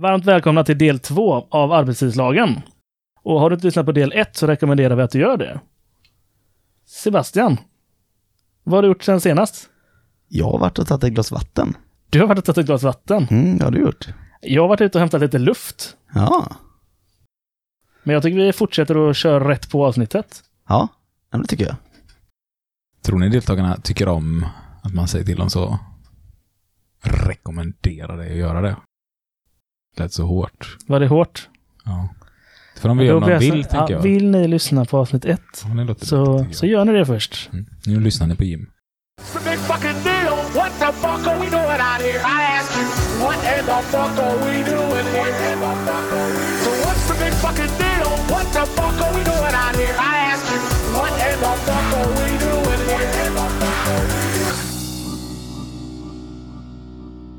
Varmt välkomna till del två av arbetstidslagen. Och har du inte lyssnat på del ett så rekommenderar vi att du gör det. Sebastian, vad har du gjort sen senast? Jag har varit och tagit ett glas vatten. Du har varit och tagit ett glas vatten. Mm, det har du gjort. Jag har varit ute och hämtat lite luft. Ja. Men jag tycker vi fortsätter att köra rätt på avsnittet. Ja, det tycker jag. Tror ni deltagarna tycker om att man säger till dem så? Rekommendera dig att göra det. Lät så hårt. Var det hårt? Ja. Göra om de blir jag vill, tänker ja, jag. Vill ni lyssna på avsnitt ett Ja, så, tycker så gör ni det först. Mm. Nu lyssnar ni på Jim.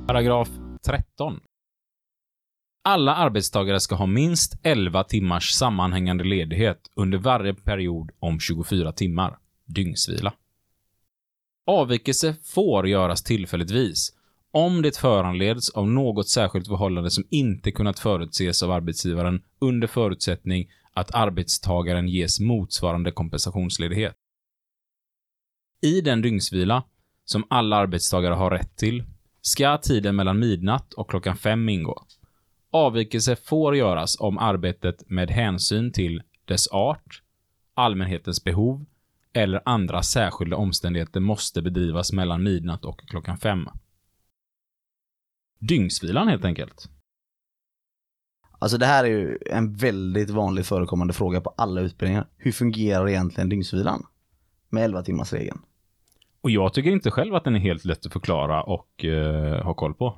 Paragraf 13. Alla arbetstagare ska ha minst 11 timmars sammanhängande ledighet under varje period om 24 timmar, dygnsvila. Avvikelse får göras tillfälligtvis om det föranleds av något särskilt förhållande som inte kunnat förutses av arbetsgivaren under förutsättning att arbetstagaren ges motsvarande kompensationsledighet. I den dygnsvila, som alla arbetstagare har rätt till, ska tiden mellan midnatt och klockan fem ingå. Avvikelse får göras om arbetet med hänsyn till dess art, allmänhetens behov eller andra särskilda omständigheter måste bedrivas mellan midnatt och klockan fem. Dygnsvilan helt enkelt. Alltså det här är ju en väldigt vanligt förekommande fråga på alla utbildningar. Hur fungerar egentligen dygnsvilan? Med 11 timmars regeln. Och jag tycker inte själv att den är helt lätt att förklara och eh, ha koll på.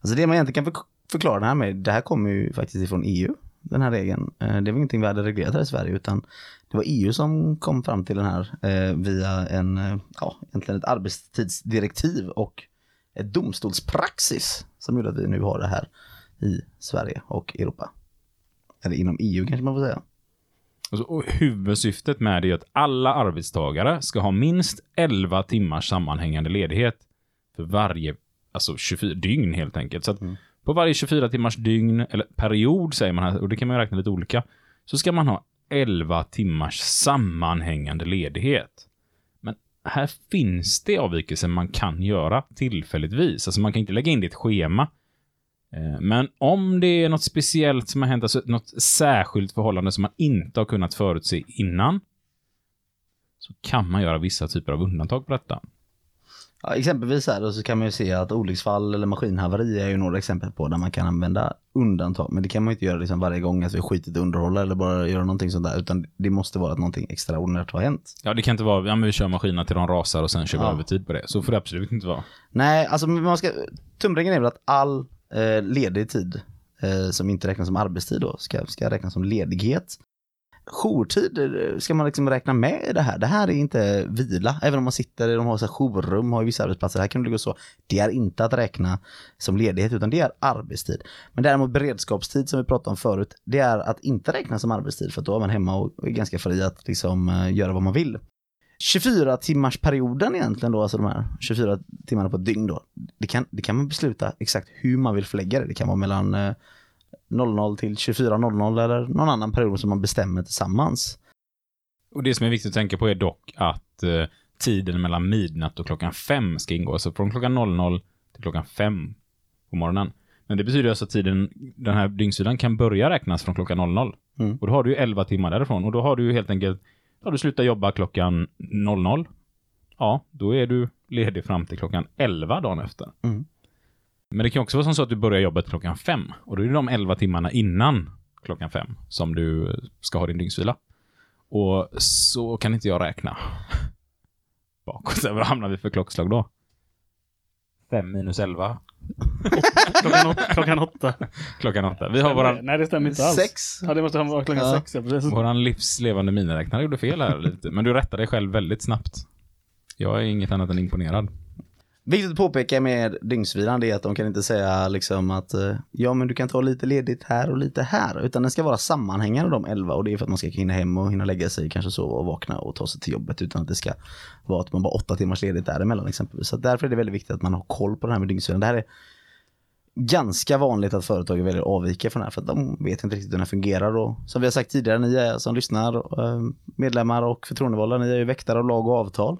Alltså det man egentligen kan för- förklara det här med, det här kommer ju faktiskt ifrån EU, den här regeln. Eh, Det var ingenting vi hade reglerat här i Sverige utan det var EU som kom fram till den här eh, via en, eh, ja, egentligen ett arbetstidsdirektiv och ett domstolspraxis som gjorde att vi nu har det här i Sverige och Europa. Eller inom EU kanske man får säga. Alltså, huvudsyftet med det är att alla arbetstagare ska ha minst 11 timmars sammanhängande ledighet för varje, alltså 24 dygn helt enkelt. Så att Mm på varje 24 timmars dygn, eller period säger man här, och det kan man ju räkna lite olika, så ska man ha 11 timmars sammanhängande ledighet. Men här finns det avvikelser man kan göra tillfälligtvis. Alltså man kan inte lägga in det i ett schema. Eh, men om det är något speciellt som har hänt, alltså något särskilt förhållande som man inte har kunnat förutse innan, så kan man göra vissa typer av undantag på detta. Ja, exempelvis här då så kan man ju se att olycksfall eller maskinhaveri är ju några exempel på där man kan använda undantag. Men det kan man ju inte göra liksom varje gång att vi skitit i underhålla eller bara göra någonting sånt där. Utan det måste vara att någonting extraordinärt har hänt. Ja, det kan inte vara, ja men vi kör maskinerna till de rasar och sen kör vi Ja. övertid på det. Så får det absolut inte vara. Nej, alltså man ska, tumregeln är väl att all eh, ledig tid eh, som inte räknas som arbetstid då ska, ska räknas som ledighet. Jourtid eh, ska man liksom räkna med i det här. Det här är inte vila, även om man sitter, i de har så här jourrum, har ju vissa arbetsplatser, här kan det gå så. Det är inte att räkna som ledighet utan det är arbetstid. Men däremot beredskapstid som vi pratade om förut, det är att inte räkna som arbetstid för att då är man hemma och är ganska fri att liksom eh, göra vad man vill. 24 timmars perioden egentligen då, alltså de här 24 timmarna på ett dygn då. Det kan, det kan man besluta exakt hur man vill förlägga det. Det kan vara mellan eh, 00 till 24.00 eller någon annan period som man bestämmer tillsammans. Och det som är viktigt att tänka på är dock att eh, tiden mellan midnatt och klockan fem ska ingå. Alltså från klockan 00 till klockan fem på morgonen. Men det betyder alltså att tiden, den här dygnsvilan kan börja räknas från klockan 00. Mm. Och då har du ju 11 timmar därifrån. Och då har du ju helt enkelt, har du slutat jobba klockan 00. Ja, då är du ledig fram till klockan 11 dagen efter. Mm. Men det kan också vara som så att du börjar jobbet klockan 5. Och då är det de 11 timmarna innan klockan 5 som du ska ha din dygnsvila. Och så kan inte jag räkna. Bakåt, vad hamnar vi för klockslag då? 5 minus 11. Klockan, åt, klockan åtta. Klockan 8. Vi har våran, Nej, det stämmer inte alls. Sex. Ja, det måste vara klockan Ja. sex. Ja, precis. våran livslevande miniräknare gjorde fel här lite. Men du rättade dig själv väldigt snabbt. Jag är inget annat än imponerad. Viktigt att påpeka med dygnsvilan det är att de kan inte säga liksom att eh, ja men du kan ta lite ledigt här och lite här. Utan den ska vara sammanhängande de 11 och det är för att man ska hinna hem och hinna lägga sig, kanske sova och vakna och ta sig till jobbet. Utan att det ska vara att man bara åtta timmars ledigt däremellan exempelvis. Så därför är det väldigt viktigt att man har koll på det här med dygnsvilan. Det här är ganska vanligt att företag väljer att avvika från det här för att de vet inte riktigt hur det fungerar. Och som vi har sagt tidigare, ni är som lyssnar, eh, medlemmar och förtroendevalda, ni är ju väktare av lag och avtal.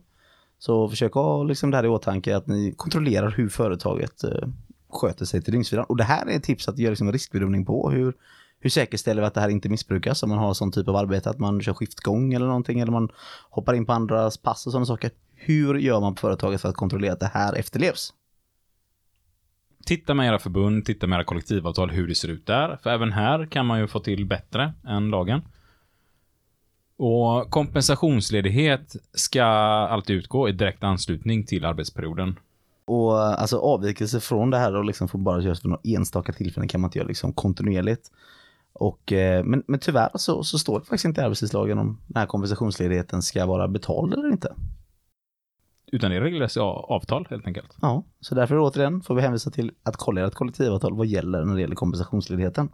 Så försök ha liksom det här i åtanke att ni kontrollerar hur företaget eh, sköter sig till dygnsvilan. Och det här är ett tips att göra liksom riskbedömning på. Hur, hur säkerställer vi att det här inte missbrukas om man har sån typ av arbete att man kör skiftgång eller någonting eller man hoppar in på andras pass och sådana saker. Hur gör man på företaget för att kontrollera att det här efterlevs? Titta med era förbund, titta med era kollektivavtal hur det ser ut där. För även här kan man ju få till bättre än lagen. Och kompensationsledighet ska alltid utgå i direkt anslutning till arbetsperioden. Och alltså avvikelse från det här och liksom får bara göras för några enstaka tillfällen kan man inte göra liksom kontinuerligt. Och, eh, men, men tyvärr så, så står det faktiskt inte i arbetstidslagen om den här kompensationsledigheten ska vara betald eller inte. Utan det regleras i avtal helt enkelt. Ja, så därför återigen får vi hänvisa till att kolla ert kollektivavtal vad gäller när det gäller kompensationsledigheten.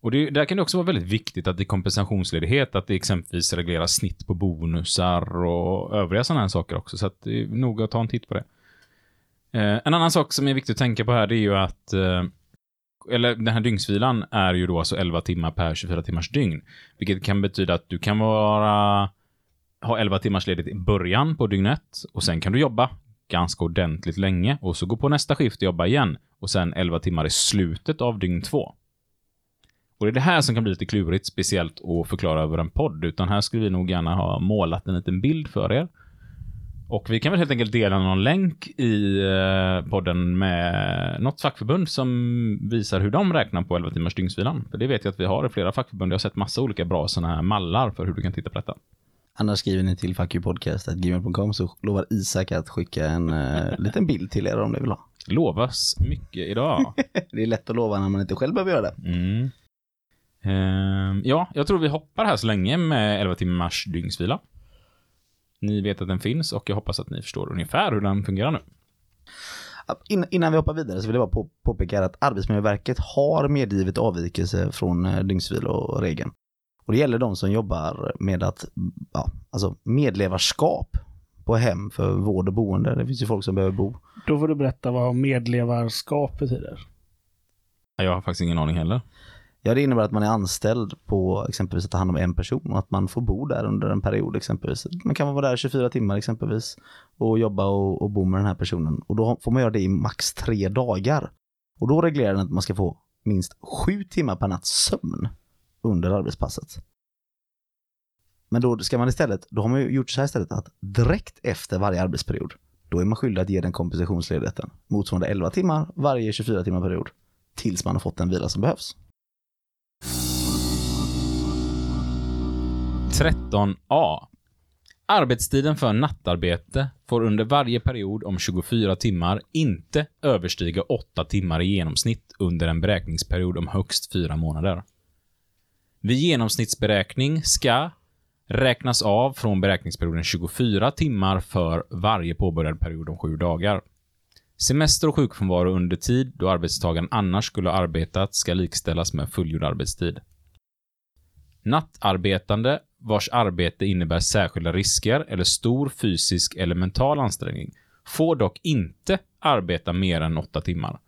Och det, där kan det också vara väldigt viktigt att i kompensationsledighet att det exempelvis regleras snitt på bonusar och övriga sådana här saker också. Så att det är noga att ta en titt på det. Eh, en annan sak som är viktig att tänka på här det är ju att eh, eller den här dygnsvilan är ju då alltså 11 timmar per 24 timmars dygn. Vilket kan betyda att du kan vara ha 11 timmars ledigt i början på dygnet och sen kan du jobba ganska ordentligt länge och så gå på nästa skift och jobba igen och sen 11 timmar i slutet av dygn två. Och det är det här som kan bli lite klurigt, speciellt att förklara över en podd, utan här skulle vi nog gärna ha målat en liten bild för er. Och vi kan väl helt enkelt dela någon länk i eh, podden med något fackförbund som visar hur de räknar på 11 timmars dygnsvilan. För det vet jag att vi har i flera fackförbund. Jag har sett massa olika bra sådana här mallar för hur du kan titta på detta. Annars skriver ni till fuckyoupodcast.gmail.com så lovar Isak att skicka en uh, liten bild till er om ni vill ha. Lovas mycket idag. Det är lätt att lova när man inte själv behöver göra det. Mm. Ehm, ja, jag tror vi hoppar här så länge med 11 timmars dygnsvila. Ni vet att den finns och jag hoppas att ni förstår ungefär hur den fungerar nu. In, innan vi hoppar vidare så vill jag bara på, påpeka att Arbetsmiljöverket har medgivit avvikelse från eh, dygnsviloregeln. Och det gäller de som jobbar med att, ja, alltså medlevarskap på hem för vård och boende. Det finns ju folk som behöver bo. Då får du berätta vad medlevarskap betyder. Jag har faktiskt ingen aning heller. Ja, det innebär att man är anställd på exempelvis att ta hand om en person och att man får bo där under en period exempelvis. Man kan vara där 24 timmar exempelvis och jobba och, och bo med den här personen. Och då får man göra det i max tre dagar. Och då reglerar den att man ska få minst sju timmar per natt sömn under arbetspasset. Men då ska man istället, då har man ju gjort så här istället att direkt efter varje arbetsperiod, då är man skyldig att ge den kompensationsledigheten motsvarande 11 timmar varje 24 timmar period tills man har fått den vila som behövs. 13a. Arbetstiden för nattarbete får under varje period om 24 timmar inte överstiga 8 timmar i genomsnitt under en beräkningsperiod om högst 4 månader. Vid genomsnittsberäkning ska räknas av från beräkningsperioden 24 timmar för varje påbörjad period om 7 dagar. Semester och sjukfrånvaro under tid då arbetstagaren annars skulle ha arbetat ska likställas med fullgjord arbetstid. Nattarbetande vars arbete innebär särskilda risker eller stor fysisk eller mental ansträngning får dock inte arbeta mer än 8 timmar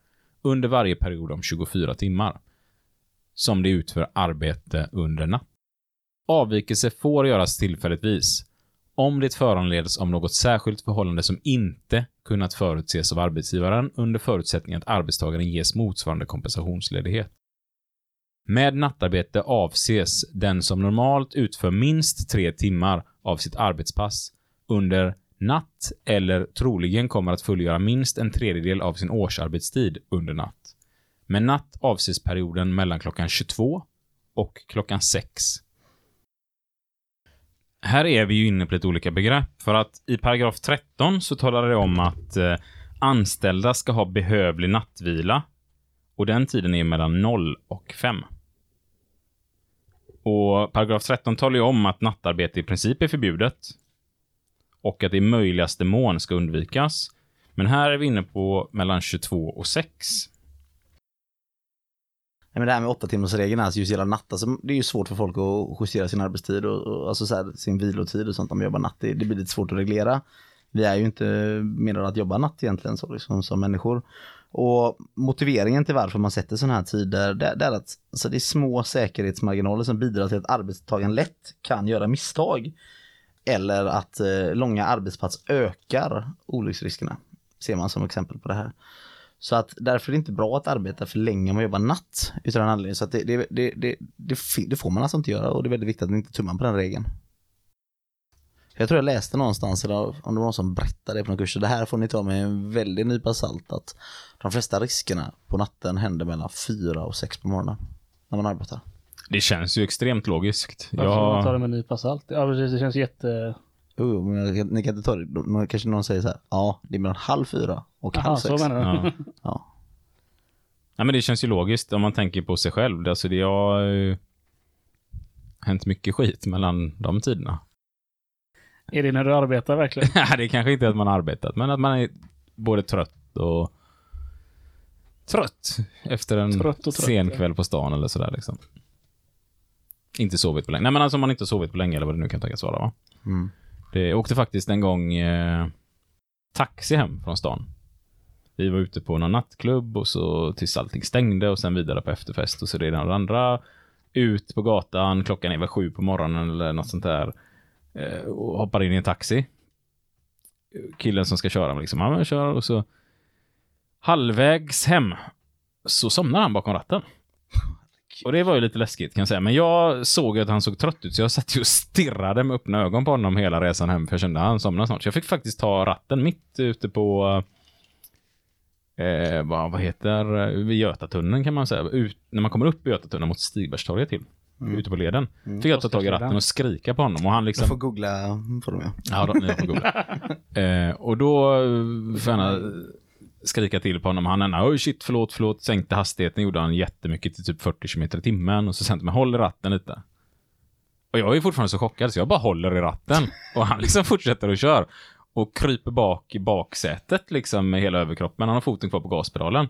under varje period om 24 timmar som de utför arbete under natt. Avvikelse får göras tillfälligtvis om det föranleds av något särskilt förhållande som inte kunnat förutses av arbetsgivaren under förutsättning att arbetstagaren ges motsvarande kompensationsledighet. Med nattarbete avses den som normalt utför minst tre timmar av sitt arbetspass under natt eller troligen kommer att fullgöra minst en tredjedel av sin årsarbetstid under natt. Med natt avses perioden mellan klockan 22 och klockan 6. Här är vi ju inne på lite olika begrepp, för att i paragraf 13 så talar det om att eh, anställda ska ha behövlig nattvila och den tiden är mellan 0 och 5. Och paragraf 13 talar ju om att nattarbete i princip är förbjudet och att det i möjligaste mån ska undvikas. Men här är vi inne på mellan 22 och 6. Nej, men det här med åtta timmars regeln, alltså just hela natt, alltså, det är ju svårt för folk att justera sin arbetstid och, och alltså så här, sin vilotid och sånt om de jobbar natt. Det, det blir lite svårt att reglera. Vi är ju inte menade att jobba natt egentligen så liksom, som människor. Och motiveringen till varför man sätter sådana här tider, det, det är att alltså det är små säkerhetsmarginaler som bidrar till att arbetstagaren lätt kan göra misstag. Eller att eh, långa arbetspass ökar olycksriskerna. Ser man som exempel på det här. Så att därför är det inte bra att arbeta för länge om man jobbar natt. Utan anledning. Så att det, det, det, det, det, det får man alltså inte göra och det är väldigt viktigt att man inte tummar på den regeln. Jag tror jag läste någonstans, eller om det var någon som berättade det på någon kurs, så det här får ni ta med en väldig nypa salt, att de flesta riskerna på natten händer mellan fyra och sex på morgonen när man arbetar. Det känns ju extremt logiskt. Varför får man ta det Jag, med en nypa salt? Ja, precis. Det känns jätte... Jo, jo, men jag- ni kan inte ta det, kanske någon säger så här, ja, det är mellan halv fyra och halv Jaha, sex. så menar du? ja. Ja. Nej, men det känns ju logiskt om man tänker på sig själv. Alltså det har ju hänt mycket skit mellan de tiderna. Är det när du arbetar verkligen? Nej, det kanske inte är att man har arbetat, men att man är både trött och trött efter en Trött och trött, sen ja. kväll på stan eller sådär liksom. Inte sovit på länge. Nej, men alltså man inte sovit på länge eller vad det nu kan tänkas vara va? Mm. Det jag åkte faktiskt en gång eh, taxi hem från stan. Vi var ute på någon nattklubb och så tills allting stängde och sen vidare på efterfest och så det ena och det andra. Ut på gatan, klockan är väl sju på morgonen eller något sånt där. Eh, och hoppar in i en taxi. Killen som ska köra liksom, han kör och så halvvägs hem så somnar han bakom ratten. Och det var ju lite läskigt kan jag säga. Men jag såg att han såg trött ut så jag satt ju och stirrade med öppna ögon på honom hela resan hem för jag kände att han somnade snart. Så jag fick faktiskt ta ratten mitt ute på eh, vad, vad heter vid Götatunneln kan man säga. Ut, när man kommer upp i Götatunneln mot Stigbergstorget till. Ute på leden. Fick jag ta tag i ratten och skrika på honom och han liksom Jag får googla, får de ja. Ja, då, ni får googla. eh, och då eh, får jag skrika till på honom. Han ena, oj shit, förlåt, förlåt. Sänkte hastigheten, gjorde han jättemycket till typ 40 km i timmen. Och så sen men håll ratten lite. Och jag är fortfarande så chockad så jag bara håller i ratten. Och han liksom fortsätter att köra. Och kryper bak i baksätet liksom med hela överkroppen. Han har foten kvar på gaspedalen.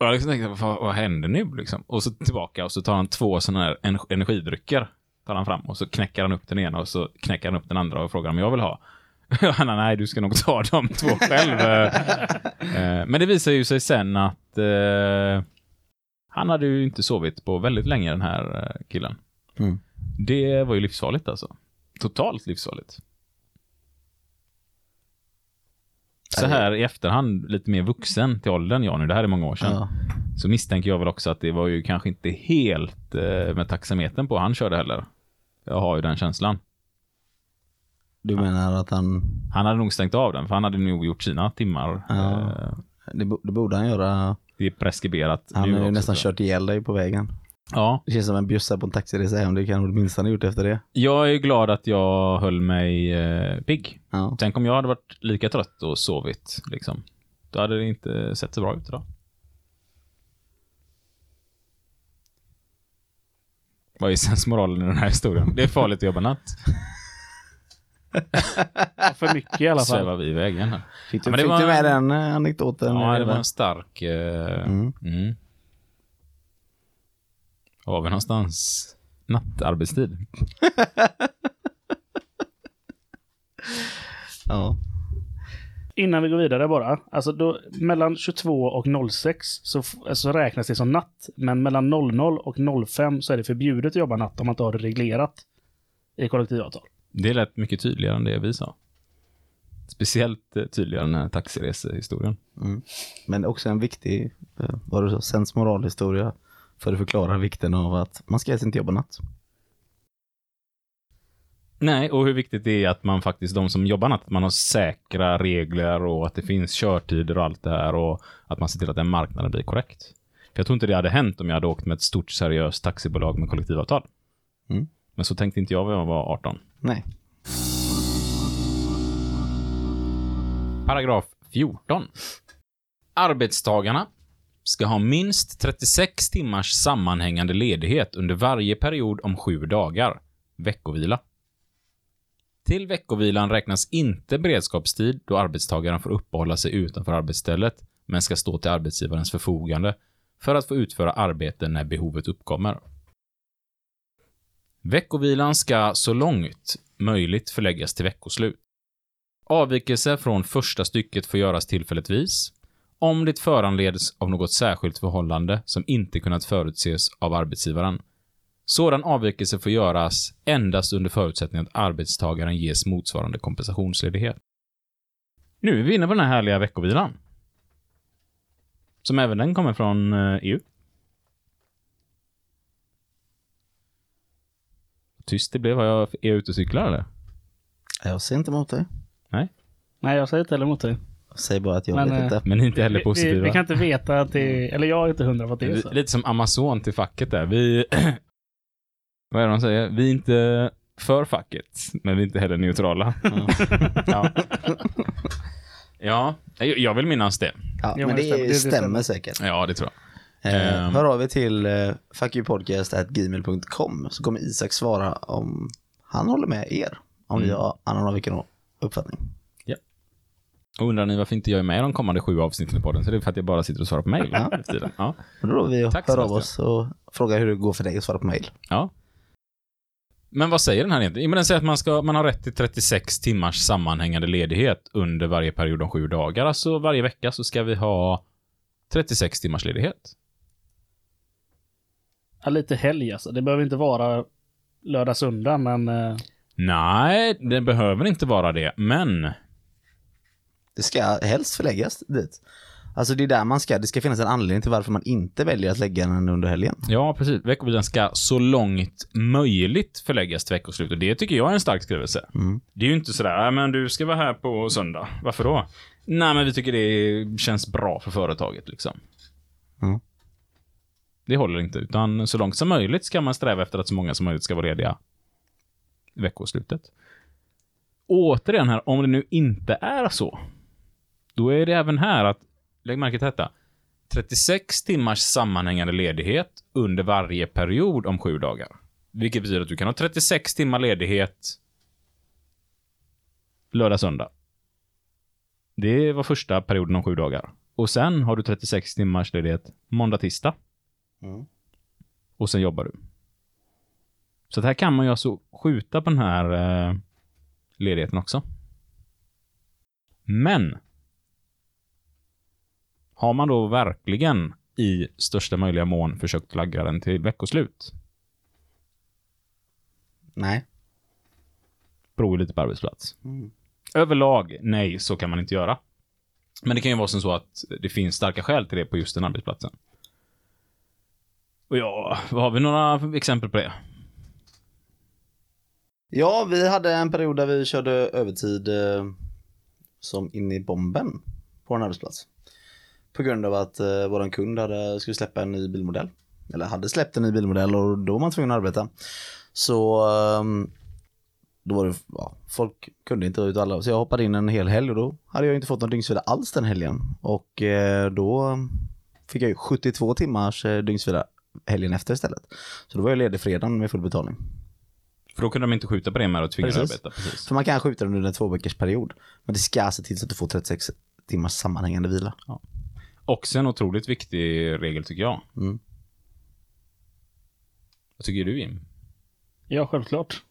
Och jag liksom tänkte, vad, vad händer nu liksom? Och så tillbaka och så tar han två sådana här ener- energidrycker. Tar han fram och så knäcker han upp den ena och så knäcker han upp den andra och frågar om jag vill ha. Han nej, du ska nog ta de två själv. Eh, Men det visar ju sig sen att eh, han hade ju inte sovit på väldigt länge den här eh, killen. Mm. Det var ju livsfarligt alltså. Totalt livsfarligt. Så här i efterhand, lite mer vuxen till åldern, jag nu, det här är många år sedan. ja. Så misstänker jag väl också att det var ju kanske inte helt eh, med taxametern på han körde heller. Jag har ju den känslan. Du menar att han, Han hade nog stängt av den, för han hade nog gjort sina timmar. Ja. Eh, det, bo- det borde han göra. Det är preskriberat Han har ju nästan kört ihjäl dig på vägen. Ja, Det känns som en bjussa på en taxiresa hem, det kan minsta han har gjort efter det. jag är glad att jag höll mig eh, pigg. Ja. Tänk om jag hade varit lika trött och sovit, liksom. Då hade det inte sett så bra ut idag. Vad är sensmoralen i den här historien? Det är farligt att jobba natt. Ja, för mycket i alla fall. Svävar vi iväg igen här. Fick du, Ja, men det fick var- du med den anekdoten? Ja, det var en stark... Eh, Mm. mm. Var har vi någonstans? Nattarbetstid. Ja. Innan vi går vidare bara. Alltså då, mellan 22 och 06 så, så räknas det som natt. Men mellan 00 och 05 så är det förbjudet att jobba natt om man inte har det reglerat i kollektivavtal. Det lät mycket tydligare än det vi sa. Speciellt eh, tydligare än den här taxiresehistorien. Mm. Men också en viktig, eh, vad du sa, sensmoralhistoria. För att förklara vikten av att man ska helst inte jobba natt. Nej, och hur viktigt det är att man faktiskt, de som jobbar natt, att man har säkra regler och att det finns körtider och allt det här och att man ser till att den marknaden blir korrekt. För jag tror inte det hade hänt om jag hade åkt med ett stort seriöst taxibolag med kollektivavtal. Mm. Men så tänkte inte jag när jag var 18. Nej. Paragraf 14. Arbetstagarna ska ha minst 36 timmars sammanhängande ledighet under varje period om sju dagar. Veckovila. Till veckovilan räknas inte beredskapstid då arbetstagaren får uppehålla sig utanför arbetsstället men ska stå till arbetsgivarens förfogande för att få utföra arbete när behovet uppkommer. Veckovilan ska så långt möjligt förläggas till veckoslut. Avvikelse från första stycket får göras tillfälligtvis om det föranleds av något särskilt förhållande som inte kunnat förutses av arbetsgivaren. Sådan avvikelse får göras endast under förutsättning att arbetstagaren ges motsvarande kompensationsledighet. Nu är vi inne på den här härliga veckovilan. Som även den kommer från eh, EU. Tyst det blev. Har jag är jag ute och cyklar eller? Jag ser inte emot dig. Nej, jag säger inte heller emot dig. Jag säger bara att jag Men, vet eh, inte. Men inte heller Vi, vi, positiva. vi kan inte veta att det är, eller jag är inte hundra på att det är så. Lite som Amazon till facket där. Vi... Vad är det de säger? Vi är inte för facket, men vi är inte heller neutrala. ja. ja, jag- vill minnas det. Ja, Jo, men men det, det stämmer. Det- stämmer, säkert. Ja, det tror jag. Eh, Ehm. hör av er till eh, fuckyoupodcast.gmail.com så kommer Isak svara om han håller med er. Om Mm. ni har annan vilken uppfattning. Och undrar ni varför inte jag är med i de kommande sju avsnitten i podden, så det är för att jag bara sitter och svarar på mejl. Ja. Ja. Då vi Tack, hör av oss och frågar hur det går för dig att svara på mail. ja. Men vad säger den här egentligen? Men Den säger att man, ska, man har rätt till 36 timmars sammanhängande ledighet under varje period om sju dagar. Alltså varje vecka så ska vi ha 36 timmars ledighet. Ja, lite helg alltså. Det behöver inte vara lördag, söndag, men eh, Nej, det behöver inte vara det, men Det ska helst förläggas dit. Alltså det är där man ska, det ska finnas en anledning till varför man inte väljer att lägga den under helgen. ja, precis. Veckovilan ska så långt möjligt förläggas till veckoslut och det tycker jag är en stark skrivelse. Mm. Det är ju inte sådär, "Nej, men du ska vara här på söndag. Varför då? Nej, men vi tycker det känns bra för företaget liksom. Mm. Det håller inte, utan så långt som möjligt ska man sträva efter att så många som möjligt ska vara lediga veckoslutet. Återigen här, om det nu inte är så, då är det även här att, lägg märke till detta, 36 timmars sammanhängande ledighet under varje period om sju dagar. Vilket betyder att du kan ha 36 timmar ledighet lördag, söndag. Det var första perioden om sju dagar. Och sen har du 36 timmars ledighet måndag, tisdag. Mm. Och sen jobbar du. Så här kan man ju alltså skjuta på den här eh, ledigheten också. Men. Har man då verkligen i största möjliga mån försökt lagga den till veckoslut? Nej. Beror ju lite på arbetsplats. Mm. Överlag, nej, så kan man inte göra. Men det kan ju vara som så att det finns starka skäl till det på just den arbetsplatsen. Och ja, har vi några exempel på det? Ja, vi hade en period där vi körde övertid eh, som in i bomben på en arbetsplats. På grund av att eh, våran kund hade, skulle släppa en ny bilmodell. Eller hade släppt en ny bilmodell och då var man tvungen att arbeta. Så ehm, då var det, ja, folk kunde inte ut alla. Så jag hoppade in en hel helg och då hade jag inte fått någon dygnsvila alls den helgen. Och eh, då fick jag ju 72 timmars eh, dygnsvila helgen efter istället. Så då var jag ledig fredagen med full betalning. För då kunde de inte skjuta på det med att tvinga dig Precis. arbeta. Precis. För man kan skjuta den under en två veckors period. Men det ska se till så att du får 36 timmars sammanhängande vila. Också en otroligt viktig regel tycker jag. Mm. Vad tycker du Jim? ja, självklart.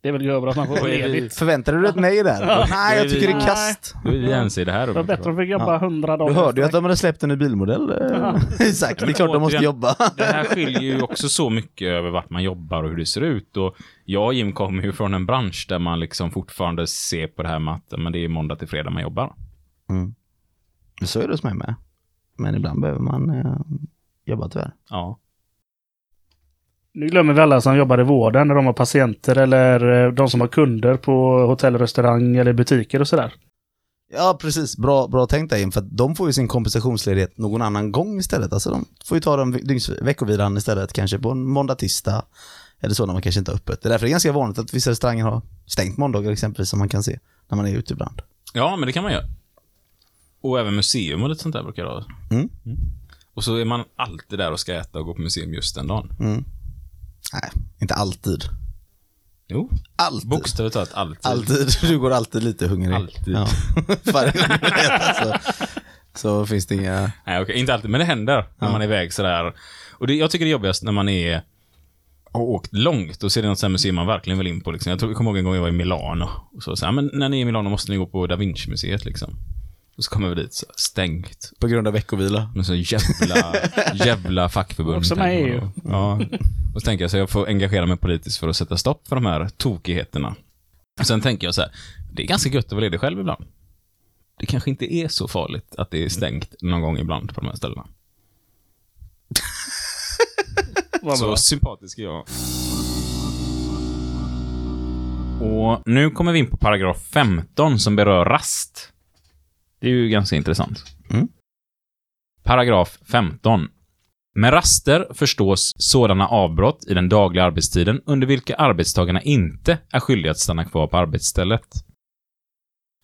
Det är väl över att man får ledigt. Förväntade du ett nej där? nej, jag tycker det är kast. Då är vi ense i det här Det var bättre vi fick jobba Ja. hundra Du dagar. hörde ju att de hade släppt en ny bilmodell. eh, Isak, det är klart de måste jobba. Det här skiljer ju också så mycket över vart man jobbar och hur det ser ut. Och jag och Jim kommer ju från en bransch där man liksom fortfarande ser på det här med att men det är måndag till fredag man jobbar. Mm. Så är det hos mig med. Men ibland behöver man eh, jobba tyvärr. Ja. Nu glömmer vi alla som jobbar i vården när de har patienter eller eh, de som har kunder på hotell, restaurang eller butiker och sådär. Ja, precis. Bra, bra tänkt där för att de får ju sin kompensationsledighet någon annan gång istället. Alltså de får ju ta den veckovilan istället, kanske på en måndag, tisdag. Eller så när man kanske inte har öppet. Det är därför det är ganska vanligt att vissa restauranger har stängt måndagar exempelvis, som man kan se när man är ute ibland. ja, men det kan man göra. Och även museum och lite sånt där brukar jag ha. Mm. Och så är man alltid där och ska äta och gå på museum just den dagen. Mm. Nej, inte alltid. Jo, Alltid. bokstavligt talat alltid. Alltid. Du går alltid lite hungrig. Alltid. Ja. Varje gång du äter så, så finns det inga... Nej, okej, inte alltid, men det händer när Ja. man är iväg sådär. Och det, jag tycker det är jobbigast när man är har åkt långt och så är det något sånt här museum man verkligen vill in på. Liksom. Jag, tror, jag kommer ihåg en gång jag var i Milano. Och så sa men när ni är i Milano måste ni gå på Da Vinci-museet liksom. Och så kommer vi dit så stängt. På grund av veckovila. Med så jävla, jävla fackförbund. Också med EU. då. Ja. Och så tänker jag så jag får engagera mig politiskt för att sätta stopp för de här tokigheterna. Och sen tänker jag så här, det är ganska gött att vara ledig själv ibland. Det kanske inte är så farligt att det är stängt någon gång ibland på de här ställena. Så sympatisk är jag. Och nu kommer vi in på paragraf 15 som berör rast. Det är ju ganska intressant. Mm. Paragraf 15. Med raster förstås sådana avbrott i den dagliga arbetstiden under vilka arbetstagarna inte är skyldiga att stanna kvar på arbetsstället.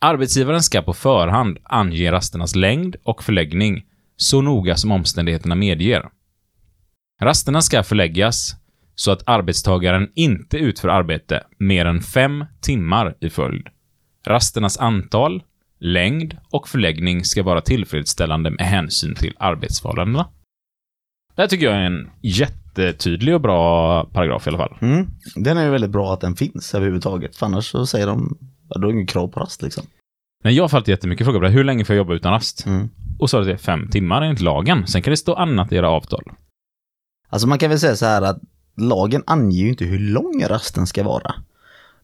Arbetsgivaren ska på förhand ange rasternas längd och förläggning så noga som omständigheterna medger. Rasterna ska förläggas så att arbetstagaren inte utför arbete mer än fem timmar i följd. Rasternas antal, längd och förläggning ska vara tillfredsställande med hänsyn till arbetsförhållandena. Det här tycker jag är en jättetydlig och bra paragraf i alla fall. Mm. Den är ju väldigt bra att den finns överhuvudtaget. För annars så säger de, då är det ingen krav på rast liksom. Men jag har fått jättemycket frågor på det. Hur länge får jag jobba utan rast? Mm. Och så är det fem timmar enligt lagen. Sen kan det stå annat i era avtal. Alltså man kan väl säga så här att lagen anger ju inte hur lång rasten ska vara.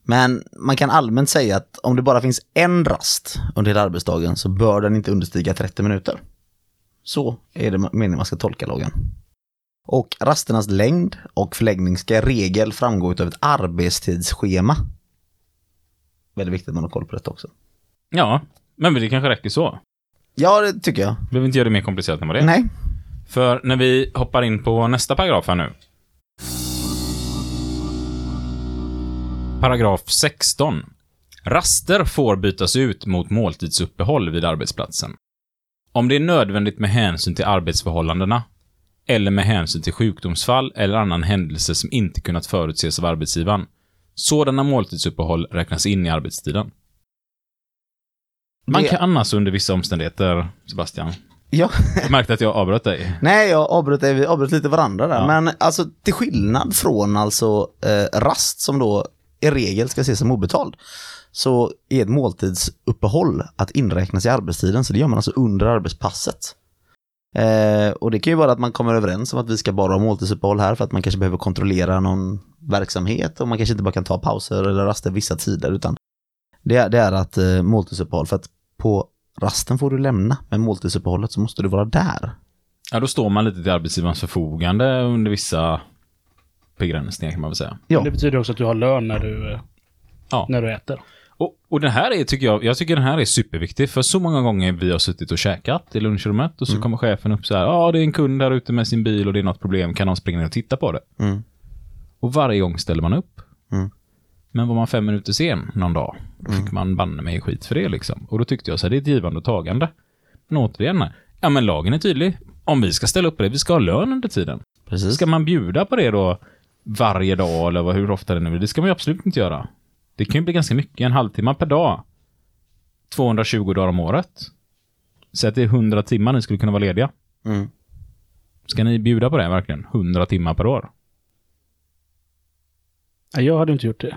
Men man kan allmänt säga att om det bara finns en rast under hela arbetsdagen så bör den inte understiga 30 minuter. Så är det meningen man ska tolka lagen. Och rasternas längd och förläggning ska i regel framgå av ett arbetstidsschema. Väldigt viktigt att man har koll på detta också. Ja, men det kanske räcker så. Ja, det tycker jag. Behöver inte göra det mer komplicerat än vad det är. Nej. För när vi hoppar in på nästa paragraf här nu. Paragraf 16. Raster får bytas ut mot måltidsuppehåll vid arbetsplatsen. Om det är nödvändigt med hänsyn till arbetsförhållandena eller med hänsyn till sjukdomsfall eller annan händelse som inte kunnat förutses av arbetsgivaren. Sådana måltidsuppehåll räknas in i arbetstiden. Man Det- kan alltså under vissa omständigheter, Sebastian. Ja. Jag märkte att jag avbröt dig. Nej, jag avbröt, vi avbröt lite varandra där. Ja. Men alltså till skillnad från alltså eh, rast som då i regel ska ses som obetald. Så är ett måltidsuppehåll att inräknas i arbetstiden. Så det gör man alltså under arbetspasset. Eh, och det kan ju vara att man kommer överens om att vi ska bara ha måltidsuppehåll här för att man kanske behöver kontrollera någon verksamhet och man kanske inte bara kan ta pauser eller raster vissa tider utan det, är- det är att eh, måltidsuppehåll för att på rasten får du lämna men måltidsuppehållet så måste du vara där. Ja, då står man lite till arbetsgivarens förfogande under vissa begränsningar kan man väl säga. Ja. Det betyder också att du har lön när du, eh, Ja. när du äter. Och, och den här är, tycker jag, jag tycker den här är superviktig, för så många gånger vi har suttit och käkat i lunchrummet och så kommer chefen upp så här, ja det är en kund där ute med sin bil och det är något problem, kan någon springa ner och titta på det? Mm. Och varje gång ställer man upp. Mm. Men var man fem minuter sen någon dag, då fick man banne mig skit för det liksom. Och då tyckte jag så här, det är ett givande och tagande. Men återigen, ja men lagen är tydlig. Om vi ska ställa upp det, vi ska ha lön under tiden. Precis. Ska man bjuda på det då varje dag eller vad- hur ofta det nu är? Det ska man ju absolut inte göra. Det kan ju bli ganska mycket, en halvtimme per dag. 220 dagar om året. Säg att det är 100 timmar ni skulle kunna vara lediga. Mm. Ska ni bjuda på det verkligen? 100 timmar per år? Nej, Jag hade inte gjort det.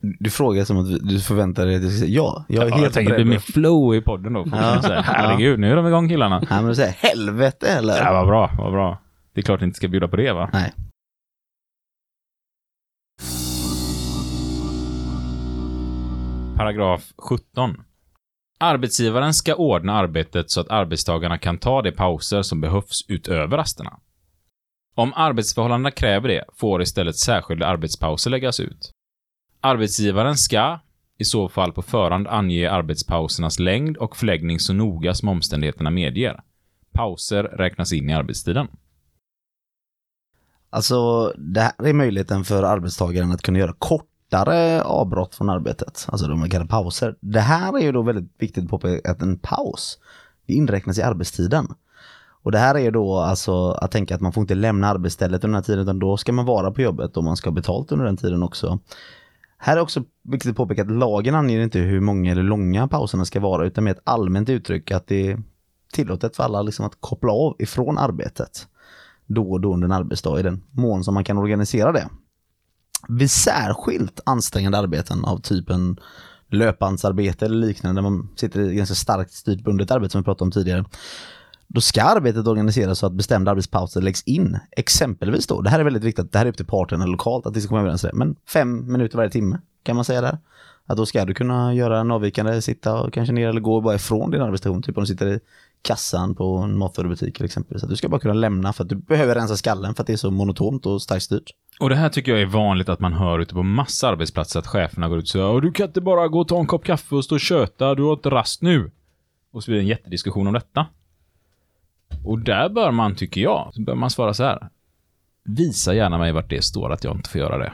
Du frågar som att du förväntar dig att jag ska säga ja. Jag är Ja, helt jag tänker det blir mer flow i podden då. Ja. Ja. Herregud, nu är de igång killarna. Nej men du säger helvete eller? Ja, vad bra, vad bra. Det är klart ni inte ska bjuda på det va? Nej. Paragraf 17. Arbetsgivaren ska ordna arbetet så att arbetstagarna kan ta de pauser som behövs utöver rasterna. Om arbetsförhållandena kräver det får istället särskilda arbetspauser läggas ut. Arbetsgivaren ska, i så fall på förhand, ange arbetspausernas längd och förläggning så noga som omständigheterna medger. Pauser räknas in i arbetstiden. Alltså det här är möjligheten för arbetstagaren att kunna göra kort kortare avbrott från arbetet. Alltså de man kallar pauser. Det här är ju då väldigt viktigt att påpeka att en paus det inräknas i arbetstiden. Och det här är ju då alltså att tänka att man får inte lämna arbetsstället under den här tiden utan då ska man vara på jobbet och man ska ha betalt under den tiden också. Här är också viktigt att påpeka att lagen anger inte hur många eller långa pauserna ska vara utan med ett allmänt uttryck att det är tillåtet för alla liksom att koppla av ifrån arbetet då och då under en arbetsdag i den mån som man kan organisera det. Vid särskilt ansträngande arbeten av typen löpbandsarbete eller liknande, där man sitter i ganska starkt styrt bundet arbete som vi pratade om tidigare. Då ska arbetet organiseras så att bestämda arbetspauser läggs in. Exempelvis då, det här är väldigt viktigt, det här är upp till parterna lokalt att det ska komma överens det, men fem minuter varje timme kan man säga där. Att då ska du kunna göra en avvikande, sitta och kanske ner eller gå bara ifrån din arbetsstation, typ om du sitter i kassan på en matvarubutik till exempel. Så att du ska bara kunna lämna för att du behöver rensa skallen för att det är så monotont och starkt styrt. Och det här tycker jag är vanligt att man hör ute på massa arbetsplatser att cheferna går ut och säger du kan inte bara gå och ta en kopp kaffe och stå och köta, du har inte rast nu. Och så blir det en jättediskussion om detta. Och där bör man, tycker jag, så bör man svara så här. Visa gärna mig vart det står att jag inte får göra det.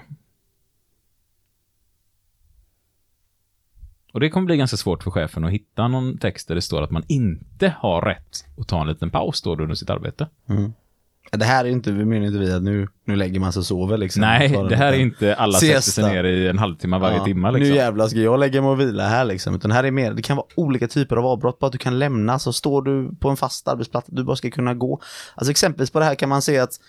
Och det kommer bli ganska svårt för chefen att hitta någon text där det står att man inte har rätt att ta en liten paus då under sitt arbete. Mm. Det här är inte, vi menar inte vi att nu, nu lägger man sig och sover liksom. Nej, det här är inte alla sätter sig siesta. ner i en halvtimme varje Ja, timme liksom. Nu jävlar ska jag lägga mig och vila här liksom. Utan här är mer, det kan vara olika typer av avbrott. Bara att du kan lämna, så står du på en fast arbetsplats, du bara ska kunna gå. Alltså exempelvis på det här kan man se att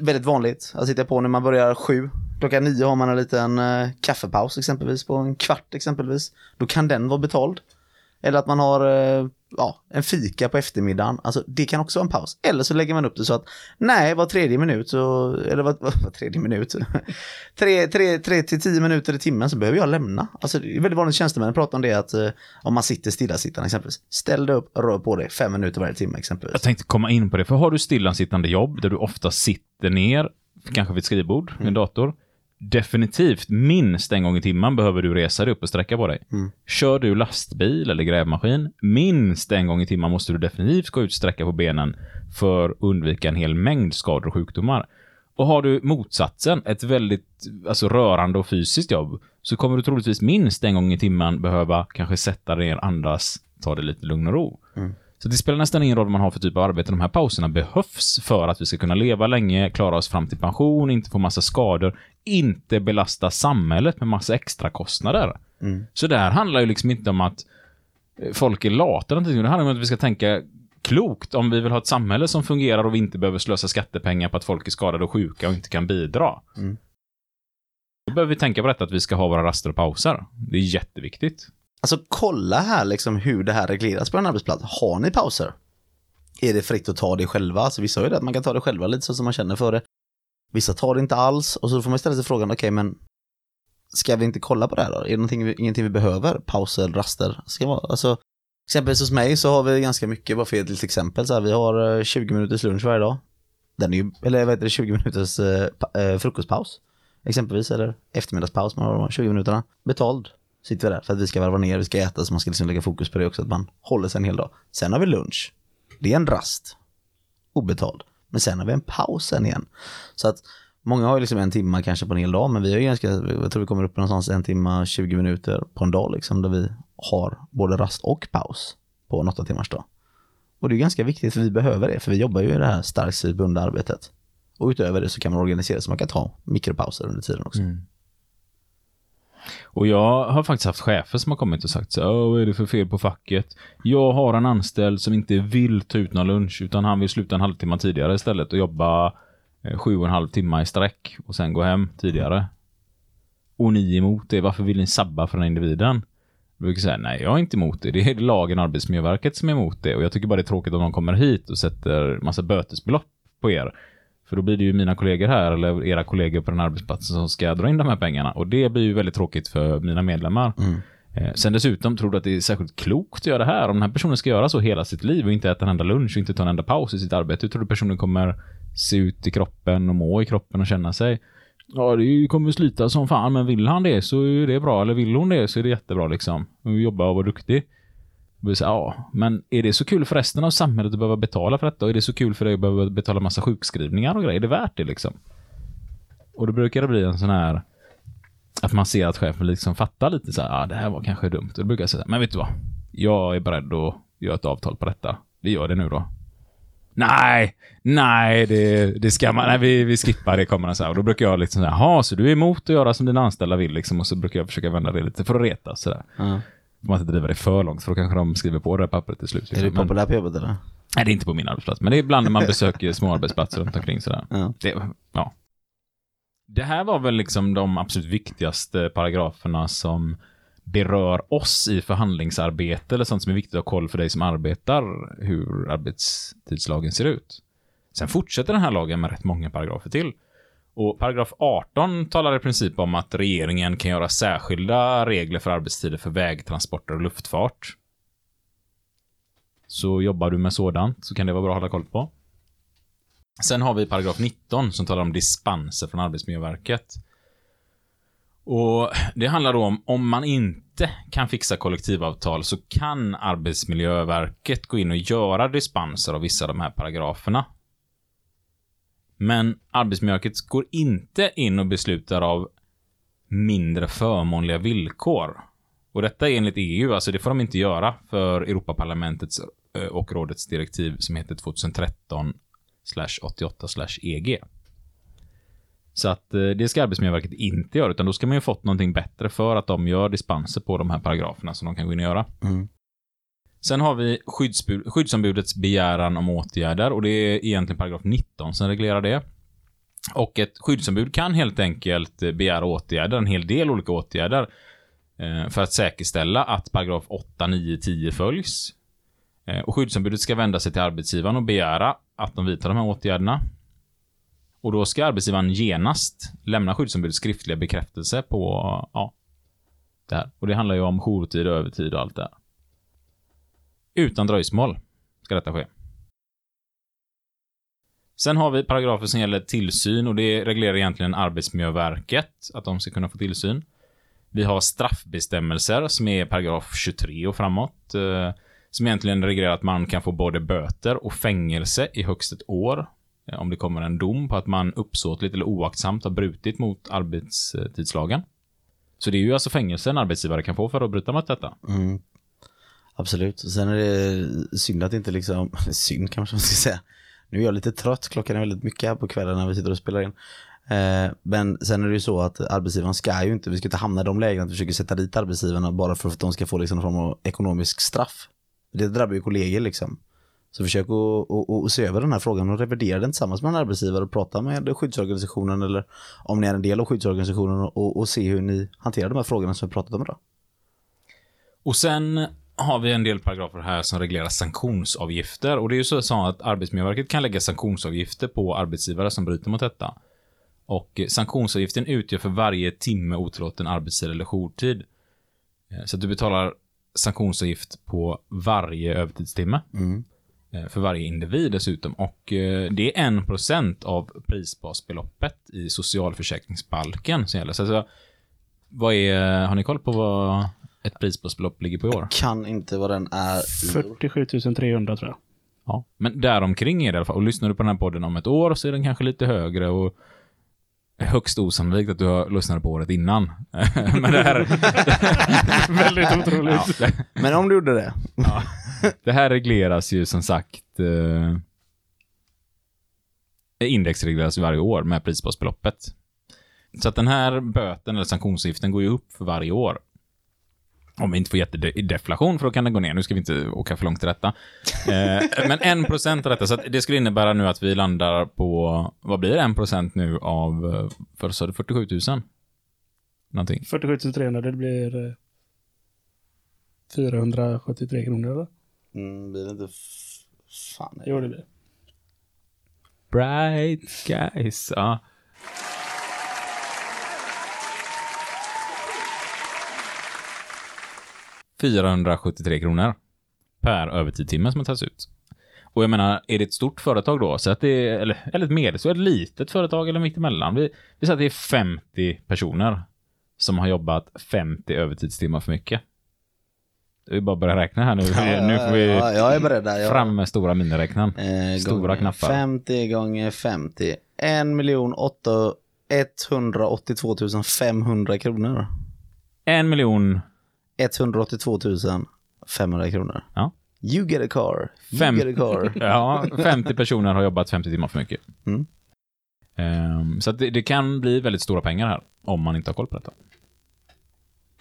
väldigt vanligt, att sitta på när man börjar sju. Klockan nio har man en liten eh, kaffepaus exempelvis på en kvart exempelvis. Då kan den vara betald. Eller att man har eh, ja, en fika på eftermiddagen. Alltså det kan också vara en paus. Eller så lägger man upp det så att nej, var tredje minut, så, eller var, var tredje minut, tre, tre, tre till tio minuter i timmen så behöver jag lämna. Alltså det är väldigt vanligt tjänstemän pratar om det att eh, om man sitter stillasittande exempelvis. Ställ dig upp, rör på dig fem minuter varje timme exempelvis. Jag tänkte komma in på det, för har du stillasittande jobb där du ofta sitter ner, kanske vid ett skrivbord, med en dator, definitivt minst en gång i timmen behöver du resa dig upp och sträcka på dig. Mm. Kör du lastbil eller grävmaskin, minst en gång i timmen måste du definitivt gå ut och sträcka på benen för att undvika en hel mängd skador och sjukdomar. Och har du motsatsen, ett väldigt alltså, rörande och fysiskt jobb, så kommer du troligtvis minst en gång i timmen behöva kanske sätta dig ner, andas, ta det lite lugn och ro. Så det spelar nästan ingen roll vad man har för typ av arbete. De här pauserna behövs för att vi ska kunna leva länge, klara oss fram till pension, inte få massa skador, inte belasta samhället med massa extra kostnader. Mm. Så det här handlar ju liksom inte om att eh, folk är lata eller någonting. Det handlar om att vi ska tänka klokt om vi vill ha ett samhälle som fungerar och vi inte behöver slösa skattepengar på att folk är skadade och sjuka och inte kan bidra. Mm. Då behöver vi tänka på detta att vi ska ha våra raster och pauser. Det är jätteviktigt. Alltså kolla här liksom hur det här regleras på en arbetsplats. Har ni pauser? Är det fritt att ta det själva? Alltså vissa har ju det att man kan ta det själva lite så som man känner för det. Vissa tar det inte alls och så får man ställa sig frågan, okej men ska vi inte kolla på det här då? Är det någonting vi, ingenting vi behöver? Pauser, raster? Ska man, alltså, exempelvis hos mig så har vi ganska mycket, bara för ett litet exempel, så här, vi har eh, 20 minuters lunch varje dag. Den är ju, eller vad heter det, 20 minuters eh, eh, frukostpaus. Exempelvis, eller eftermiddagspaus, man har de här 20 minuterna. Betald sitter vi där för att vi ska varva ner, vi ska äta så man ska liksom lägga fokus på det också, att man håller sig en hel dag. Sen har vi lunch. Det är en rast. Obetald. Men sen har vi en paus sen igen. Så att många har ju liksom en timme kanske på en hel dag, men vi har ju ganska, jag tror vi kommer upp någonstans en timme, 20 minuter på en dag liksom, där vi har både rast och paus på en åtta timmars dag. Och det är ganska viktigt för vi behöver det, för vi jobbar ju i det här starkt bundna arbetet. Och utöver det så kan man organisera så man kan ta mikropauser under tiden också. Mm. Och jag har faktiskt haft chefer som har kommit och sagt så här, vad är det för fel på facket? Jag har en anställd som inte vill ta ut någon lunch, utan han vill sluta en halvtimme tidigare istället och jobba eh, sju och en halv timme i sträck och sen gå hem tidigare. Och ni är emot det, varför vill ni sabba för den här individen? Jag brukar säga, nej jag är inte emot det, det är lagen och Arbetsmiljöverket som är emot det och jag tycker bara det är tråkigt om de kommer hit och sätter massa bötesbelopp på er. För då blir det ju mina kollegor här eller era kollegor på den arbetsplatsen som ska dra in de här pengarna. Och det blir ju väldigt tråkigt för mina medlemmar. Eh, sen dessutom tror du att det är särskilt klokt att göra det här. Om den här personen ska göra så hela sitt liv och inte äta en enda lunch och inte ta en enda paus i sitt arbete. Hur tror du personen kommer se ut i kroppen och må i kroppen och känna sig? Ja, det kommer slita som fan, men vill han det så är det bra. Eller vill hon det så är det jättebra liksom. Jobba och vara duktig. Och vi ja, men är det så kul för resten av samhället att behöva betala för detta? Och är det så kul för dig att behöva betala massa sjukskrivningar och grejer? Är det värt det liksom? Och då brukar det bli en sån här att man ser att chefen liksom fattar lite så här, ja, det här var kanske dumt. Och då brukar jag säga, men vet du vad? Jag är beredd att göra ett avtal på detta. Vi gör det nu då. Nej, nej, det, det ska man, nej, vi, vi skippar det kommer han säga. Och då brukar jag liksom säga, jaha, så du är emot att göra som dina anställda vill liksom. Och så brukar jag försöka vända det lite för att reta sådär. Mm. Man inte driva det för långt, för då kanske de skriver på det här pappret till slut. Är du liksom. Populär på jobbet eller? Nej, det är inte på min arbetsplats, men det är ibland när man besöker små arbetsplatser runt omkring sådär. Ja. Det, ja. det här var väl liksom de absolut viktigaste paragraferna som berör oss i förhandlingsarbete eller sånt som är viktigt att ha koll för dig som arbetar, hur arbetstidslagen ser ut. Sen fortsätter den här lagen med rätt många paragrafer till. Och paragraf 18 talar i princip om att regeringen kan göra särskilda regler för arbetstider för vägtransporter och luftfart. Så jobbar du med sådant så kan det vara bra att hålla koll på. Sen har vi paragraf 19 som talar om dispenser från Arbetsmiljöverket. Och Det handlar då om om man inte kan fixa kollektivavtal så kan Arbetsmiljöverket gå in och göra dispenser av vissa av de här paragraferna. Men Arbetsmiljöverket går inte in och beslutar av mindre förmånliga villkor. Och detta är enligt EU, alltså det får de inte göra för Europaparlamentets eh, och rådets direktiv som heter 2013 88 EG. Så att eh, det ska Arbetsmiljöverket inte göra, utan då ska man ju fått någonting bättre för att de gör dispenser på de här paragraferna som de kan gå in och göra. Mm. Sen har vi skyddsbud, skyddsombudets begäran om åtgärder och det är egentligen paragraf 19 som reglerar det. Och ett skyddsombud kan helt enkelt eh, begära åtgärder, en hel del olika åtgärder, eh, för att säkerställa att paragraf 8, 9, 10 följs. Eh, och skyddsombudet ska vända sig till arbetsgivaren och begära att de vidtar de här åtgärderna. Och då ska arbetsgivaren genast lämna skyddsombudet skriftliga bekräftelse på ja, det här. Och det handlar ju om jourtid övertid och allt det här. Utan dröjsmål ska detta ske. Sen har vi paragrafer som gäller tillsyn och det reglerar egentligen Arbetsmiljöverket, att de ska kunna få tillsyn. Vi har straffbestämmelser som är paragraf 23 och framåt. Eh, som egentligen reglerar att man kan få både böter och fängelse i högst ett år. eh, Om det kommer en dom på att man uppsåtligt eller oaktsamt har brutit mot arbetstidslagen. Så det är ju alltså fängelse en arbetsgivare kan få för att bryta mot detta. Mm. Absolut. Sen är det synd att inte liksom, synd kanske man ska säga. Nu är jag lite trött, klockan är väldigt mycket här på kvällen när vi sitter och spelar in. Eh, men sen är det ju så att arbetsgivaren ska ju inte, vi ska inte hamna i de lägena att vi försöker sätta dit arbetsgivarna bara för att de ska få liksom någon form av ekonomisk straff. Det drabbar ju kollegor liksom. Så försök att, att, att se över den här frågan och revidera den tillsammans med en arbetsgivare och prata med skyddsorganisationen eller om ni är en del av skyddsorganisationen och, och se hur ni hanterar de här frågorna som vi pratat om idag. Och sen har vi en del paragrafer här som reglerar sanktionsavgifter. Och det är ju så att Arbetsmiljöverket kan lägga sanktionsavgifter på arbetsgivare som bryter mot detta. Och sanktionsavgiften utgör för varje timme otillåten arbetstid eller jourtid. Eh, Så att du betalar sanktionsavgift på varje övertidstimme. Mm. Eh, För varje individ dessutom. Och eh, det är en procent av prisbasbeloppet i socialförsäkringsbalken som gäller. Så alltså, vad är, har ni koll på vad ett prisbasbelopp ligger på i år? Kan inte vad den är. 47 300 tror jag. Ja, men däromkring är det i alla fall. Och lyssnar du på den här podden om ett år så är den kanske lite högre och högst osannolikt att du har lyssnat på året innan. men det här, Väldigt otroligt. ja, Men om du gjorde det. det här regleras ju som sagt eh, indexregleras ju varje år med prisbasbeloppet. Så att den här böten eller sanktionsavgiften går ju upp för varje år. Om vi inte får jättedeflation, för då kan den gå ner. Nu ska vi inte åka för långt till detta. Eh, men en procent av detta, så att det skulle innebära nu att vi landar på, vad blir en procent nu av, eh, för sa du 47 000? Någonting. 47 300, det blir eh, 473 kronor eller? Mm, blir det inte... Fan. Jo, det blir. Bright guys. Ja. ...473 kronor per övertidtimme som tagits ut. Och jag menar, är det ett stort företag då, så att det är, eller, eller ett medelstor, ett litet företag eller mittemellan. Vi, vi säger att det är 50 personer som har jobbat 50 övertidstimmar för mycket. Det är bara börja räkna här nu. nu får vi Ja, jag är beredd där. Fram med stora miniräknaren. eh, stora knappar. 50 gånger 50. 1 miljon 8 182 500 kronor. En miljon 182 500 kronor. Ja. You get a car. You Fem- get a car. Ja, 50 personer har jobbat 50 timmar för mycket. Mm. Ehm, så det, det kan bli väldigt stora pengar här, om man inte har koll på detta.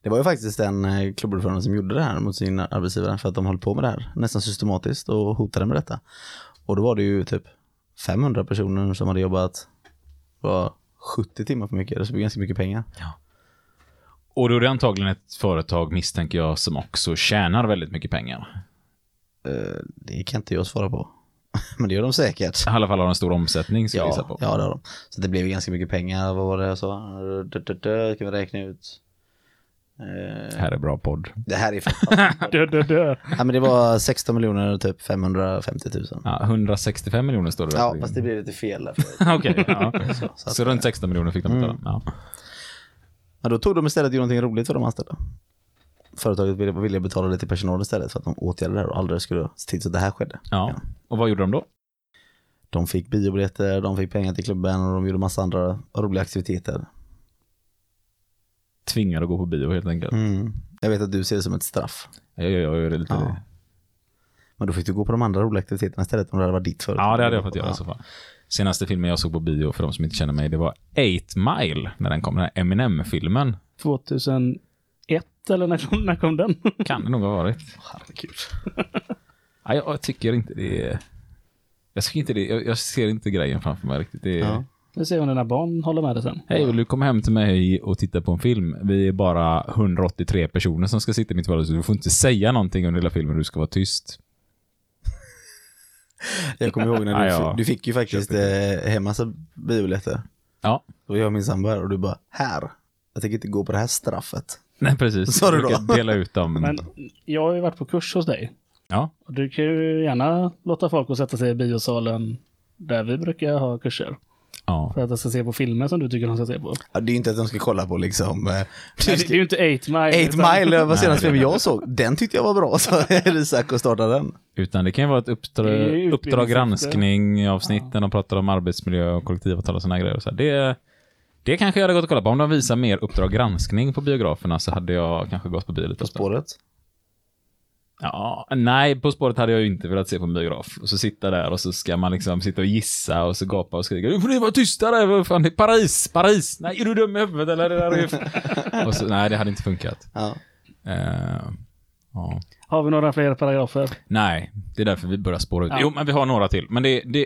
Det var ju faktiskt en eh, klubbordförande som gjorde det här mot sin arbetsgivare för att de höll på med det här nästan systematiskt och hotade med detta. Och då var det ju typ 500 personer som hade jobbat var 70 timmar för mycket, det blev ganska mycket pengar. Ja. Och då är det antagligen ett företag, misstänker jag, som också tjänar väldigt mycket pengar. Eh, det kan inte jag svara på. Men det gör de säkert. I alla fall har de en stor omsättning, ska jag gissa Ja, på. ja, det har de. Så det blev ju ganska mycket pengar. Vad var det jag sa? Dö, dö, dö, Ska vi räkna ut? Eh, Här är bra podd. Det här är fantastiskt. Dö, dö, dö. ja, men det var 16 miljoner typ 550 000. Ja, 165 miljoner står det Ja, fast det blev lite fel där. Okej, ja. Så, att, Så runt 16 miljoner fick de betala. Mm. Ja. Ja, då tog de istället och gjorde någonting roligt för de anställda. Företaget ville, ville betala det till personal istället för att de åtgärdade det här och aldrig skulle se till så att det här skedde. ja. Och vad gjorde de då? De fick biobiljetter, de fick pengar till klubben och de gjorde massa andra roliga aktiviteter. Tvingade att gå på bio helt enkelt. Mm. Jag vet att du ser det som ett straff. Jag, gör det lite Ja. Men då fick du gå på de andra roliga aktiviteterna istället om det hade varit ditt företag. Ja, det hade jag fått göra i Ja. så fall. Senaste filmen jag såg på bio, för de som inte känner mig, det var 8 Mile, när den kom. Den här Eminem-filmen. 2001 eller när kom, när kom den? Kan det nog ha varit. Herregud. Ja, jag, tycker inte det är... Jag, tycker inte det, jag, jag ser inte grejen framför mig riktigt. Det är, Ja. Vi ser om dina barn håller med dig sen. Hej, vill du komma hem till mig och titta på en film? Vi är bara 183 personer som ska sitta i mitt vardagsrum. Du får inte säga någonting under hela filmen, du ska vara tyst. Jag kommer ihåg när du, Ja, ja. du fick ju faktiskt eh, hem massa biobiljetter. Ja, Och jag och min sambo här och du bara, här. Jag tänker inte gå på det här straffet. nej precis. Sa du då? dela ut dem. Men jag har ju varit på kurs hos dig. Ja, Och du kan ju gärna låta folk att sätta sig i biosalen där vi brukar ha kurser. Ja. För att de ska se på filmer som du tycker de ska se på. Ja, det är ju inte att de ska kolla på liksom. eh, Nej, det, det är ju inte 8 Mile. Eight utan- Mile var senaste filmen jag såg. Den tyckte jag var bra, så Isak och startade den. Utan det kan ju vara ett uppdrag, granskning avsnitt när de pratar om arbetsmiljö och kollektivavtal och sådana grejer. Och så här. Det, det kanske jag hade gått och kollat på. Om de visar mer uppdrag granskning på biograferna så hade jag kanske gått på bio lite På spåret. Ja, nej, På spåret hade jag ju inte velat se på en biograf. Och så sitta där och så ska man liksom sitta och gissa och så gapa och skrika. Nu får ni vara tysta där, vad fan, det är Paris, Paris! Nej, är du dum i huvudet eller? Det där är... och så, nej, det hade inte funkat. Ja. Eh, ja. Har vi några fler paragrafer? Nej, det är därför vi börjar spåra ut. Ja. Jo, men vi har några till. Men det, det,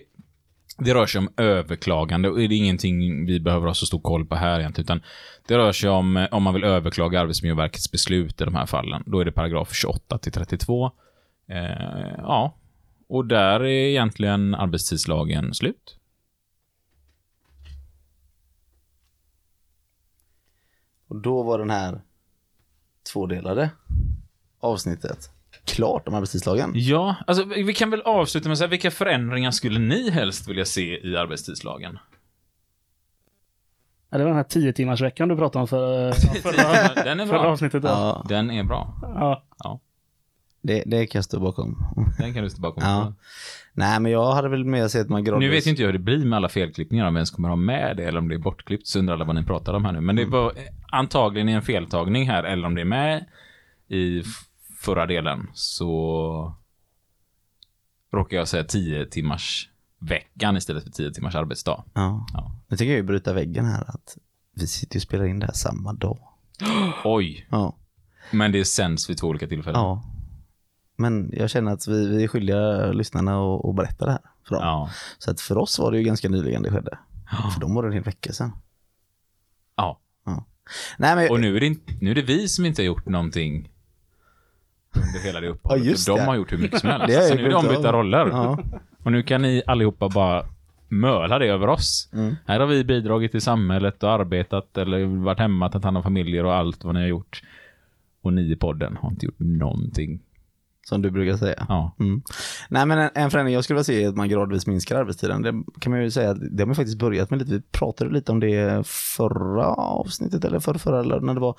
det rör sig om överklagande och det är ingenting vi behöver ha så stor koll på här egentligen. Utan det rör sig om eh, om man vill överklaga Arbetsmiljöverkets beslut i de här fallen. Då är det paragraf 28 till 32. Eh, ja, och där är egentligen arbetstidslagen slut. Och då var den här tvådelade avsnittet klart om arbetstidslagen. Ja, alltså vi kan väl avsluta med att säga vilka förändringar skulle ni helst vilja se i arbetstidslagen? Är det den här 10 timmars veckan du pratade om för, förra, Den är förra bra. avsnittet? Ja. Ja, Den är bra. ja. det, det kan jag stå bakom. Den kan du stå bakom. Ja. Nej, men jag hade väl mer sett att man gradvis... Nu vet ju inte jag hur det blir med alla felklippningar, om vi ens kommer ha med det eller om det är bortklippt, så undrar alla vad ni pratar om här nu. Men det var eh, antagligen en feltagning här, eller om det är med i förra delen, så råkar jag säga 10 timmars veckan istället för 10 timmars arbetsdag. Ja. Ja. Nu tänker jag ju bryta väggen här att vi sitter och spelar in det här samma dag. Oj, Ja. men det sänds vid två olika tillfällen. ja. Men jag känner att vi, vi är skyldiga lyssnarna att, att berätta det här för dem. Ja. Så att för oss var det ju ganska nyligen det skedde. För dem var det en hel vecka sedan. ja. Nej, men, Och nu är, det nu är det vi som inte har gjort någonting under hela det uppehållet. Ja, just och de det. har gjort hur mycket som helst. Så nu är ombytta av. roller. Ja. Och nu kan ni allihopa bara möla det över oss. Mm. Här har vi bidragit till samhället och arbetat eller varit hemma, tagit hand om familjer och allt vad ni har gjort. Och ni i podden har inte gjort någonting. Som du brukar säga. Ja. Mm. Nej men en, en förändring jag skulle vilja se är att man gradvis minskar arbetstiden. Det kan man ju säga att det har man faktiskt börjat med lite. Vi pratade lite om det förra avsnittet eller förra, förra eller när det var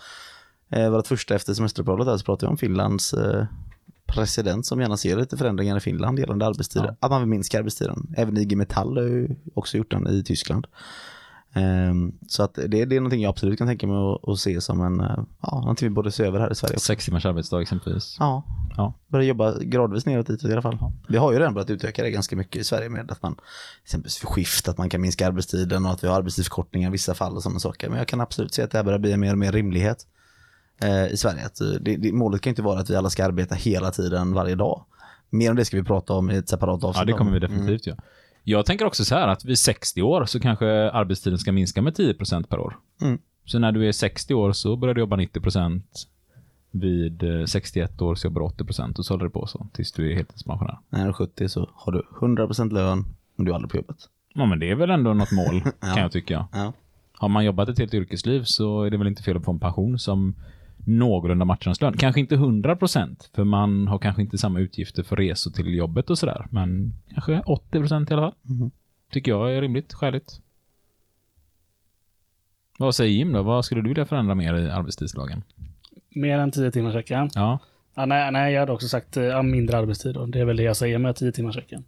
eh, vårt första efter semesteruppehållet där så pratade vi om Finlands eh, president som gärna ser lite förändringar i Finland gällande arbetstider. Ja. Att man vill minska arbetstiden. Även IG Metall har ju också gjort den i Tyskland. Ehm, så att det, det är någonting jag absolut kan tänka mig att, att se som en, eh, ja, någonting vi borde se över här i Sverige. också. Sex timmars arbetsdag exempelvis. Ja, Ja. börja jobba gradvis neråt dit i alla fall. Vi har ju redan börjat utöka det ganska mycket i Sverige med att man exempelvis för skift, att man kan minska arbetstiden och att vi har arbetstidsförkortningar i vissa fall och sådana saker. Men jag kan absolut se att det här börjar bli mer och mer rimlighet eh, i Sverige. Att, eh, det, det, målet kan inte vara att vi alla ska arbeta hela tiden varje dag. Mer om det ska vi prata om i ett separat avsnitt. Ja, det kommer vi om. definitivt göra. Jag tänker också så här att vid 60 år så kanske arbetstiden ska minska med 10% per år. Mm. Så när du är 60 år så börjar du jobba 90%. Vid eh, 61 år så jobbar du 80% och så håller det på så tills du är heltidspensionär. När du är 70 så har du 100% lön, men du är aldrig på jobbet. Ja, men det är väl ändå något mål, Ja. kan jag tycka. Ja. Har man jobbat ett helt yrkesliv så är det väl inte fel att få en pension som någorlunda matchar ens lön. Kanske inte 100% för man har kanske inte samma utgifter för resor till jobbet och sådär. Men kanske 80% i alla fall. Mhm. Tycker jag är rimligt, skäligt. Vad säger Jim då? Vad skulle du vilja förändra mer i arbetstidslagen? Mer än 10 timmars veckan. Ja, Ja, nej, nej, jag hade också sagt eh, ja, mindre arbetstid. Då. Det är väl det jag säger med 10 timmars veckan.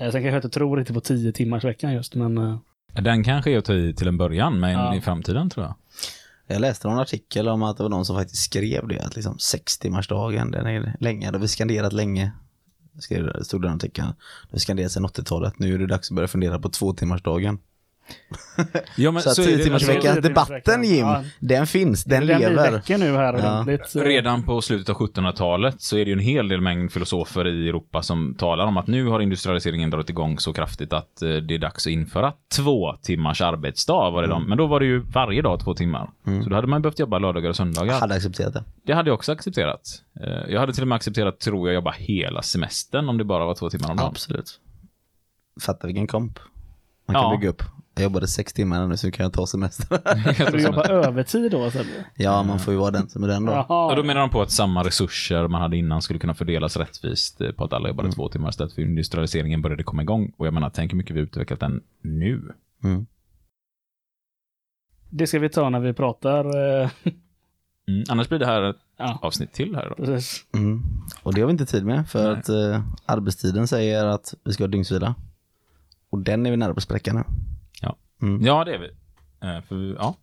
Eh, sen kanske jag inte tror riktigt på 10 timmars veckan just, men eh, den kanske är att ta i till en början, men Ja. i framtiden tror jag. Jag läste någon artikel om att det var någon som faktiskt skrev det, att liksom sextimmarsdagen, den är länge, det har vi skanderat länge. Skrev, det stod det den artikeln. Det har skanderat sedan 80-talet, nu är det dags att börja fundera på tvåtimmarsdagen. Ja, men Så 10 det- timmars veckan, 10 timmars debatten Jim, ja. den finns, den den lever. väcker nu här Ja. ordentligt. Eh, Redan på slutet av 1700-talet så är det ju en hel del mängd filosofer i Europa som talar om att nu har industrialiseringen dragit igång så kraftigt att eh, det är dags att införa två timmars arbetsdag. Var det de. Men då var det ju varje dag två timmar. Så då hade man behövt jobba lördagar och söndagar. Hade accepterat det. Det hade jag också accepterat. Eh, Jag hade till och med accepterat, tror jag, jobba hela semestern om det bara var två timmar om dagen. Absolut. Fatta vilken komp. Man kan Ja. bygga upp. Jag jobbade sex timmar nu så nu kan jag ta semester. Ska du jobba övertid då? Sebbe? ja, man får ju vara den som är den då. Och då menar de på att samma resurser man hade innan skulle kunna fördelas rättvist eh, på att alla jobbade två timmar istället för industrialiseringen började komma igång. Och jag menar, tänk hur mycket vi utvecklat den nu. Mm. Det ska vi ta när vi pratar. eh, Mm. Annars blir det här ett Ja, avsnitt till här då. precis. Mm. Och det har vi inte tid med för Nej. att eh, arbetstiden säger att vi ska ha dygnsvila. Och den är vi nära på att spräcka nu. Ja. Mm. Ja, det är vi. Eh, För, vi- ja.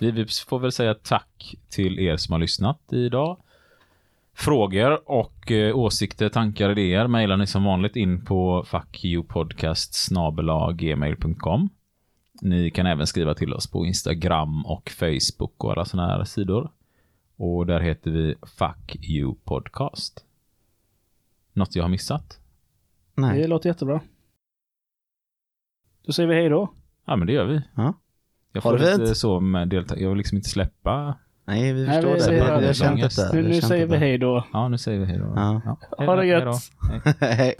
vi, vi får väl säga tack till er som har lyssnat idag. Frågor och eh, åsikter, tankar, idéer mejlar ni som vanligt in på fuckyoupodcast gmail.com. Ni kan även skriva till oss på Instagram och Facebook och alla sådana här sidor. Och där heter vi Fuck You Podcast. Något jag har missat? Nej. Det låter jättebra. Då säger vi hej då. Ja, men det gör vi. Ja. Jag får det fint. så med deltag. Jag vill liksom inte släppa. Nej, vi Nej, förstår vi det. säger Vi, vi har det. känt Ångest. detta. Nu, Vi har nu känt säger vi hej då. Ja, nu säger vi hej då. Ja. hej Ha det gött. Hej.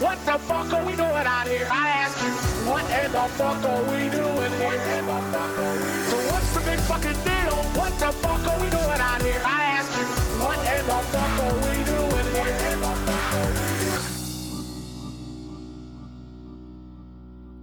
What the fuck are we doing out here? I ask you, what in the fuck are we doing